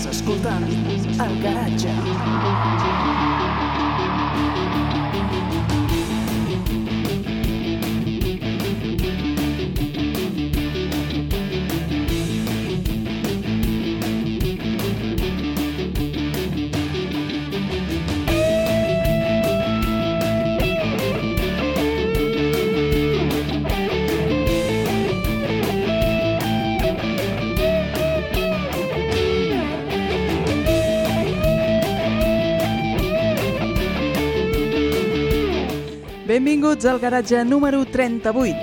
Estàs escoltant El Garatge. Benvinguts al garatge número 38.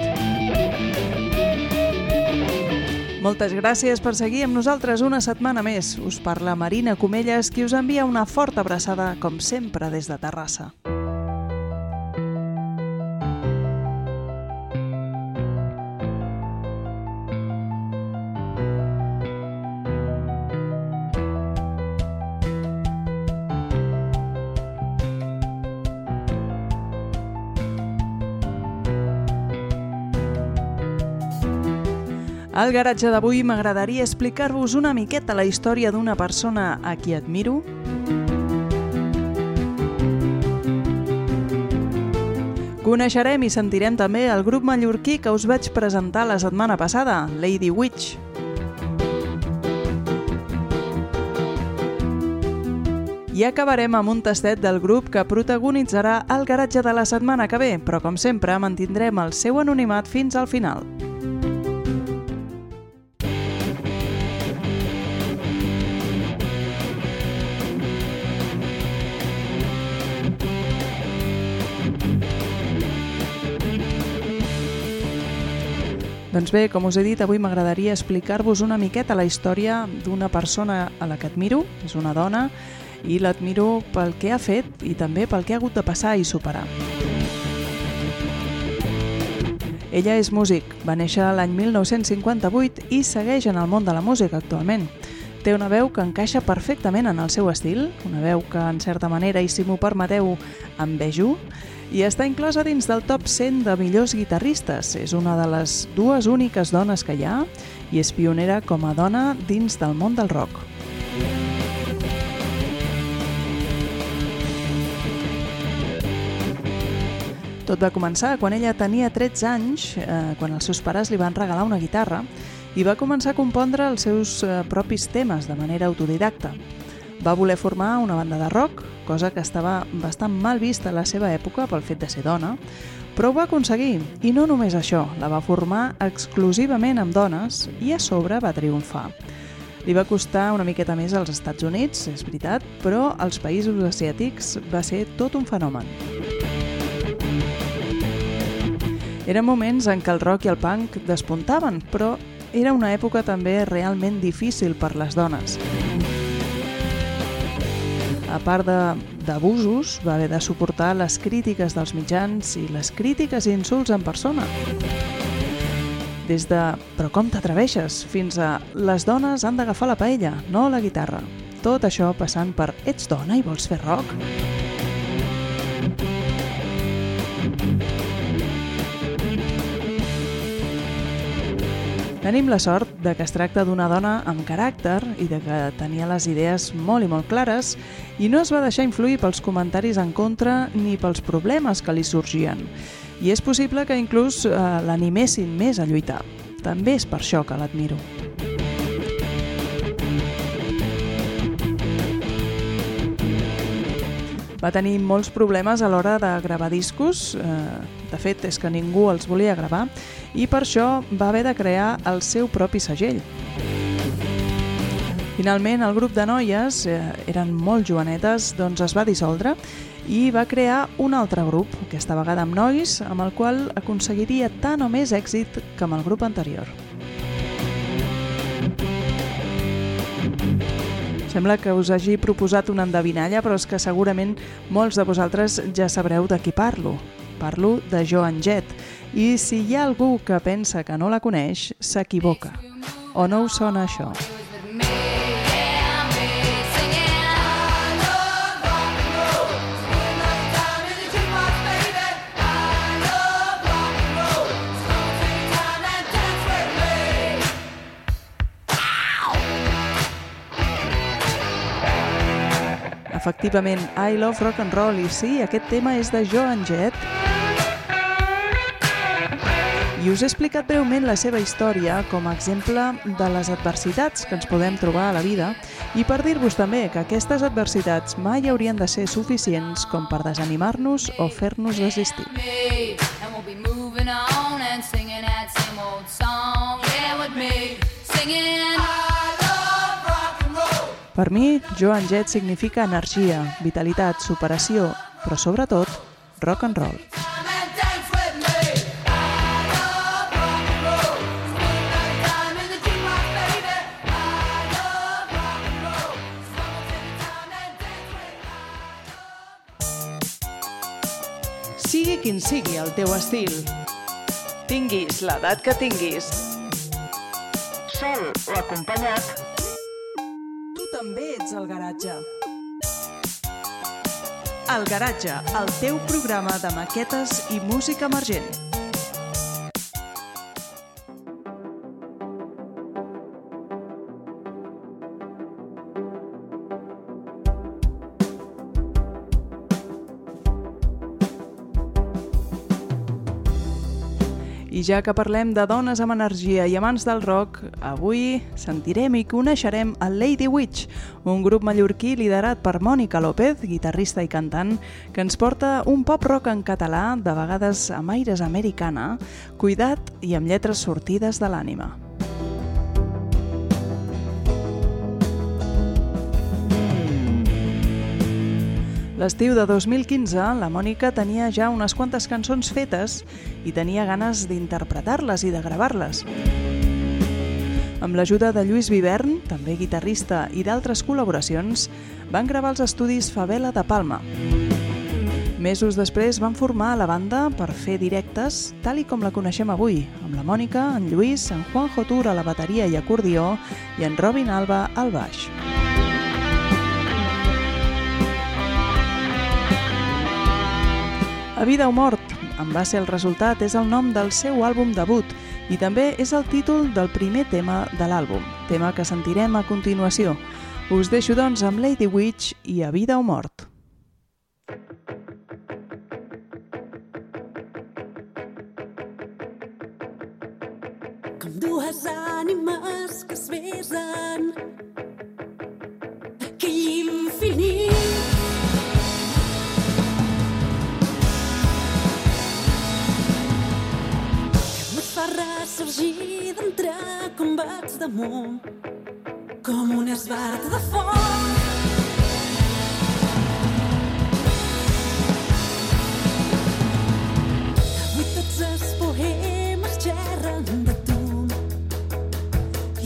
Moltes gràcies per seguir amb nosaltres una setmana més. Us parla Marina Comelles, qui us envia una forta abraçada, com sempre, des de Terrassa. Al garatge d'avui m'agradaria explicar-vos una miqueta la història d'una persona a qui admiro, Coneixerem i sentirem també el grup mallorquí que us vaig presentar la setmana passada, Lady Witch. I acabarem amb un tastet del grup que protagonitzarà el garatge de la setmana que ve, però com sempre mantindrem el seu anonimat fins al final. Doncs bé, com us he dit, avui m'agradaria explicar-vos una miqueta la història d'una persona a la que admiro, és una dona, i l'admiro pel que ha fet i també pel que ha hagut de passar i superar. Ella és músic, va néixer l'any 1958 i segueix en el món de la música actualment. Té una veu que encaixa perfectament en el seu estil, una veu que en certa manera, i si m'ho permeteu, envejo, i està inclosa dins del top 100 de millors guitarristes. És una de les dues úniques dones que hi ha i és pionera com a dona dins del món del rock. Tot va començar quan ella tenia 13 anys, eh, quan els seus pares li van regalar una guitarra i va començar a compondre els seus eh, propis temes de manera autodidacta. Va voler formar una banda de rock, cosa que estava bastant mal vista a la seva època pel fet de ser dona, però ho va aconseguir, i no només això, la va formar exclusivament amb dones i a sobre va triomfar. Li va costar una miqueta més als Estats Units, és veritat, però als països asiàtics va ser tot un fenomen. Eren moments en què el rock i el punk despuntaven, però era una època també realment difícil per les dones a part d'abusos, va haver de suportar les crítiques dels mitjans i les crítiques i insults en persona. Des de «però com t'atreveixes?» fins a «les dones han d'agafar la paella, no la guitarra». Tot això passant per «ets dona i vols fer rock?» Tenim la sort de que es tracta d'una dona amb caràcter i de que tenia les idees molt i molt clares i no es va deixar influir pels comentaris en contra ni pels problemes que li sorgien. I és possible que inclús eh, l'animessin més a lluitar. També és per això que l'admiro. Va tenir molts problemes a l'hora de gravar discos, eh, de fet és que ningú els volia gravar, i per això va haver de crear el seu propi segell. Finalment, el grup de noies, eh, eren molt jovenetes, doncs es va dissoldre i va crear un altre grup, aquesta vegada amb nois, amb el qual aconseguiria tant o més èxit que amb el grup anterior. Sembla que us hagi proposat una endevinalla, però és que segurament molts de vosaltres ja sabreu de qui parlo. Parlo de Joan Jett. I si hi ha algú que pensa que no la coneix, s'equivoca. O no us sona això? Efectivament, I Love Rock and Roll, i sí, aquest tema és de Joan Jett. I us he explicat breument la seva història com a exemple de les adversitats que ens podem trobar a la vida i per dir-vos també que aquestes adversitats mai haurien de ser suficients com per desanimar-nos o fer-nos desistir. Per mi, Joan Jett significa energia, vitalitat, superació, però sobretot rock and roll. Quin sigui el teu estil, tinguis l'edat que tinguis, sol o acompanyat, tu també ets al garatge. El Garatge, el teu programa de maquetes i música emergent. Ja que parlem de dones amb energia i amants del rock, avui sentirem i coneixerem el Lady Witch, un grup mallorquí liderat per Mònica López, guitarrista i cantant, que ens porta un pop rock en català, de vegades amb aires americana, cuidat i amb lletres sortides de l'ànima. L'estiu de 2015, la Mònica tenia ja unes quantes cançons fetes i tenia ganes d'interpretar-les i de gravar-les. Amb l'ajuda de Lluís Vivern, també guitarrista, i d'altres col·laboracions, van gravar els estudis Favela de Palma. Mesos després van formar la banda per fer directes tal i com la coneixem avui, amb la Mònica, en Lluís, en Juanjo Tur a la bateria i acordió i en Robin Alba al baix. A vida o mort, en va ser el resultat, és el nom del seu àlbum debut i també és el títol del primer tema de l'àlbum, tema que sentirem a continuació. Us deixo doncs amb Lady Witch i A vida o mort. Com dues ànimes que d'amor com un esbart de foc. Avui tots els poemes xerren de tu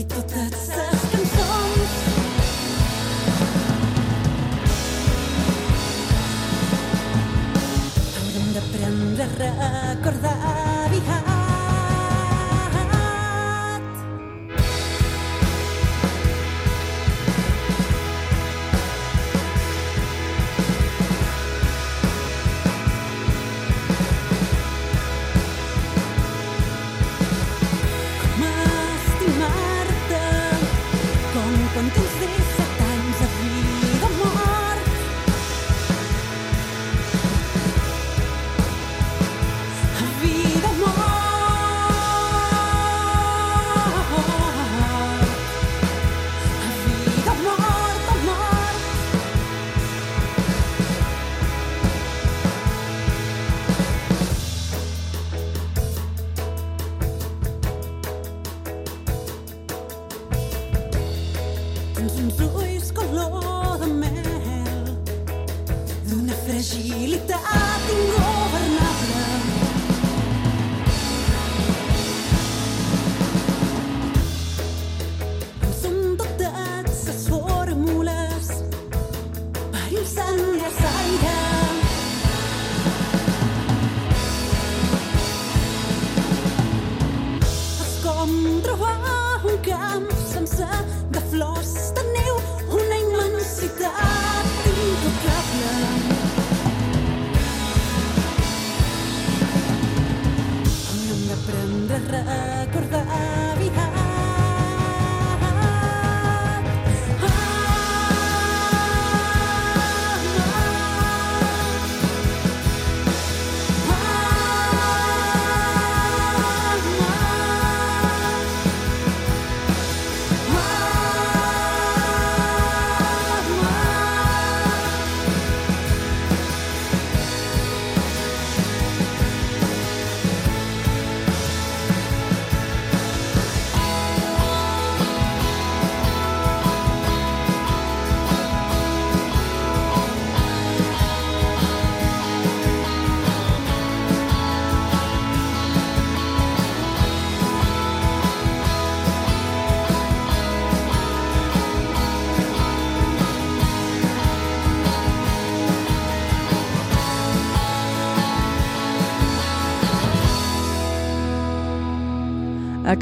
i totes les cançons haurem d'aprendre a recordar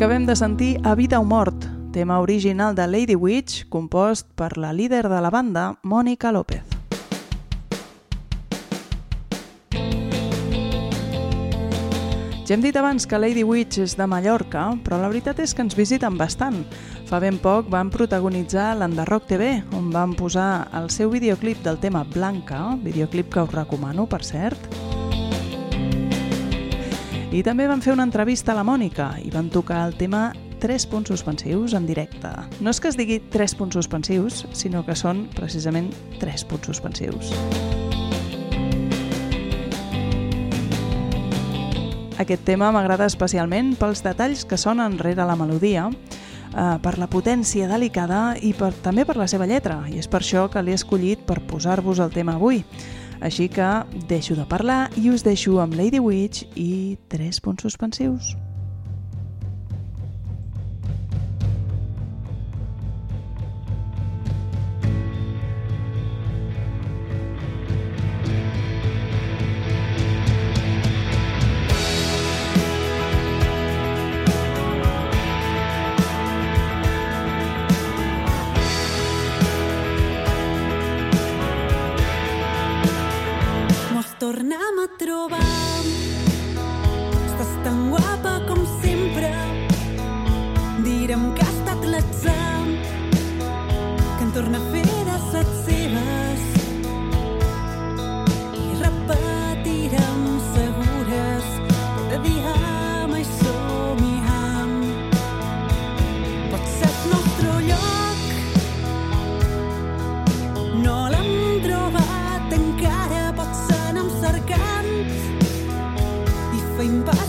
Acabem de sentir A Vida o Mort, tema original de Lady Witch, compost per la líder de la banda, Mònica López. Ja hem dit abans que Lady Witch és de Mallorca, però la veritat és que ens visiten bastant. Fa ben poc van protagonitzar l'Enderrock TV, on van posar el seu videoclip del tema Blanca, videoclip que us recomano, per cert. I també van fer una entrevista a la Mònica i van tocar el tema tres punts suspensius en directe. No és que es digui tres punts suspensius, sinó que són precisament tres punts suspensius. Aquest tema m'agrada especialment pels detalls que sonen rere la melodia, eh, per la potència delicada i per, també per la seva lletra, i és per això que l'he escollit per posar-vos el tema avui. Així que deixo de parlar i us deixo amb Lady Witch i tres punts suspensius. Trobar. I feim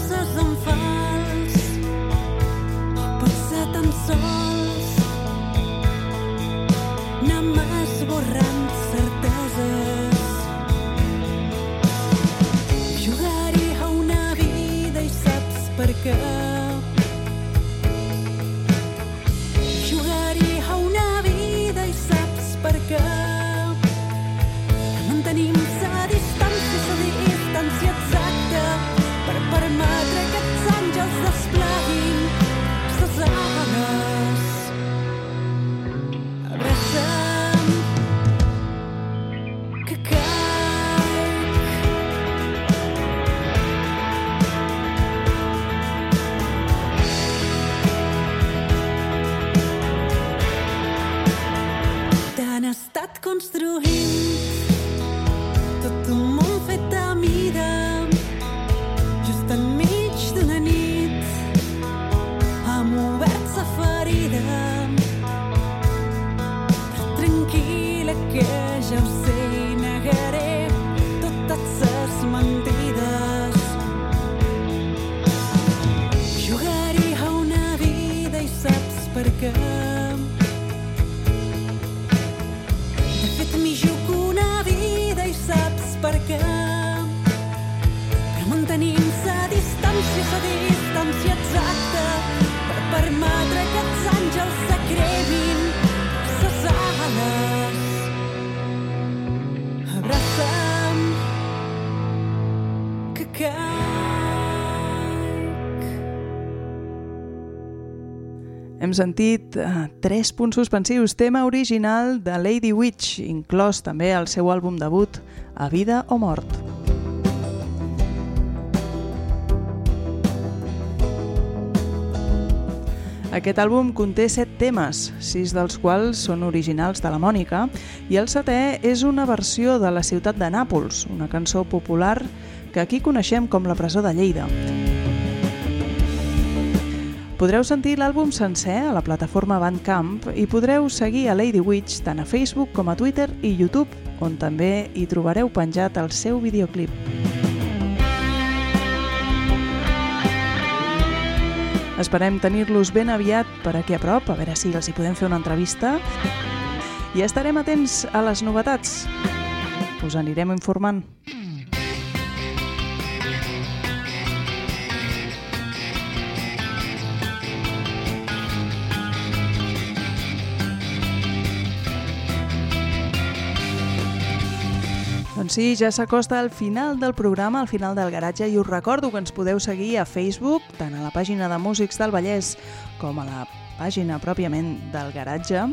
que ja ho sé i negaré totes ses mentides. Jugaré a una vida i saps per què? De fet, m'hi jugo una vida i saps per què. Per mantenir la distància, la distància exacta, Hem sentit uh, tres punts suspensius, tema original de Lady Witch, inclòs també al seu àlbum debut, A Vida o Mort. Aquest àlbum conté set temes, sis dels quals són originals de la Mònica, i el setè és una versió de la ciutat de Nàpols, una cançó popular que aquí coneixem com la presó de Lleida. Podreu sentir l'àlbum sencer a la plataforma Bandcamp i podreu seguir a Lady Witch tant a Facebook com a Twitter i YouTube, on també hi trobareu penjat el seu videoclip. Esperem tenir-los ben aviat per aquí a prop, a veure si els hi podem fer una entrevista. I estarem atents a les novetats. Us anirem informant. Doncs sí, ja s'acosta al final del programa, al final del garatge, i us recordo que ens podeu seguir a Facebook, tant a la pàgina de Músics del Vallès com a la pàgina pròpiament del garatge,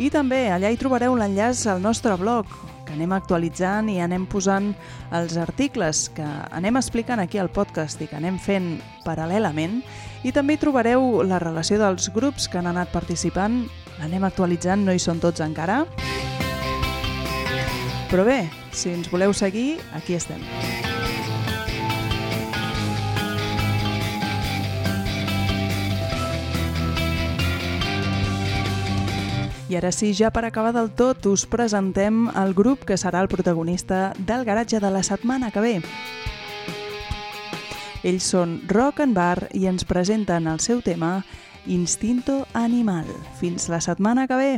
i també allà hi trobareu l'enllaç al nostre blog, que anem actualitzant i anem posant els articles que anem explicant aquí al podcast i que anem fent paral·lelament, i també hi trobareu la relació dels grups que han anat participant, l'anem actualitzant, no hi són tots encara, però bé, si ens voleu seguir, aquí estem. I ara sí, ja per acabar del tot, us presentem el grup que serà el protagonista del garatge de la setmana que ve. Ells són Rock and Bar i ens presenten el seu tema Instinto Animal. Fins la setmana que ve!